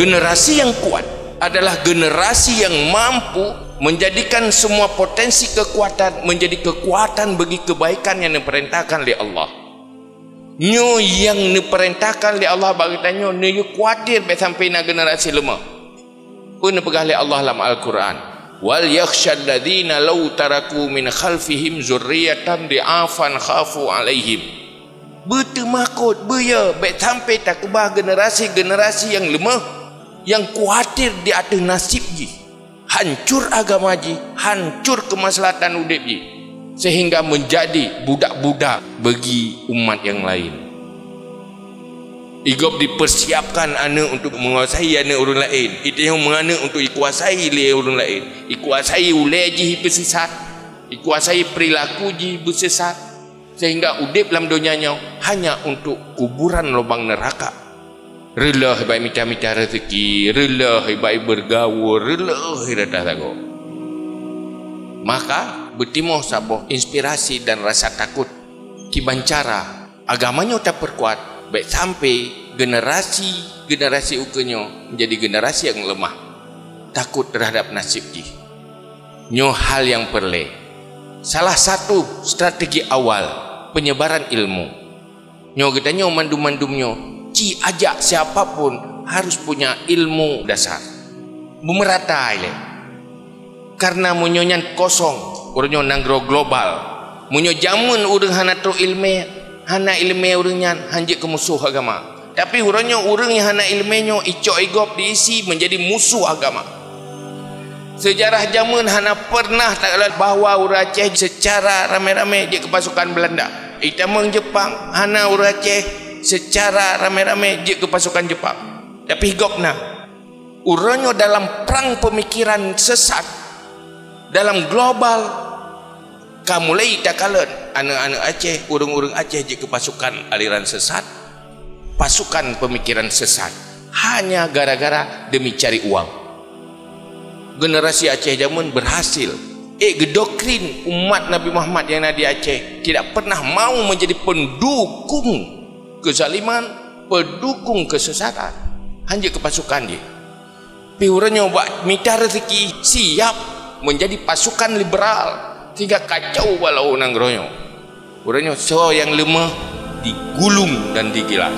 generasi yang kuat adalah generasi yang mampu menjadikan semua potensi kekuatan menjadi kekuatan bagi kebaikan yang diperintahkan oleh Allah. Nyo yang diperintahkan oleh Allah bagi tanya, nyo kuatir sampai nak generasi lemah. Pun pegah oleh Allah dalam Al-Quran. Wal yakhshal ladina law taraku min khalfihim zurriyatan di'afan khafu alaihim. Bertemakut, beya, baik sampai tak kebah generasi-generasi yang lemah, yang kuatir di atas nasib ji. Hancur agama ji, hancur kemaslahatan udip ji. Sehingga menjadi budak-budak bagi umat yang lain. Igop dipersiapkan anak untuk menguasai anak orang lain. Itu yang mengana untuk ikuasai le orang lain. Ikuasai ulai ji bersesat. Ikuasai perilaku ji bersesat. Sehingga udip dalam dunianya hanya untuk kuburan lubang neraka. Rela baik minta-minta rezeki. Rela baik bergaul. Rela datang takut. Maka bertimuh sabuh inspirasi dan rasa takut. Kibancara agamanya tak perkuat baik sampai generasi generasi ukenyo menjadi generasi yang lemah takut terhadap nasib ji nyo hal yang perle salah satu strategi awal penyebaran ilmu nyo kita nyo mandum-mandumnyo ci ajak siapapun harus punya ilmu dasar. Memerata ile karena munyonyan kosong urunyo nanggro global. Munyo jamun urang hanatro ilmu hana ilmu orangnya hanjik ke musuh agama. Tapi orangnya orang yang hana ilmunya icok igop diisi menjadi musuh agama. Sejarah zaman hana pernah tak ada bahawa orang Aceh secara ramai-ramai dia ke pasukan Belanda. Itamang Jepang hana orang Aceh secara ramai-ramai dia ke pasukan Jepang. Tapi igop nah orangnya dalam perang pemikiran sesat dalam global kamu lagi tak kalah. Anak-anak Aceh urung-urung Aceh jika pasukan aliran sesat pasukan pemikiran sesat. Hanya gara-gara demi cari uang. Generasi Aceh zaman berhasil. Eh gedokrin umat Nabi Muhammad yang ada di Aceh tidak pernah mau menjadi pendukung kezaliman pendukung kesesatan hanya ke pasukan dia piuranya buat minta rezeki siap menjadi pasukan liberal tiga kacau walau nang geronyo. Orangnya so yang lemah digulung dan digilas.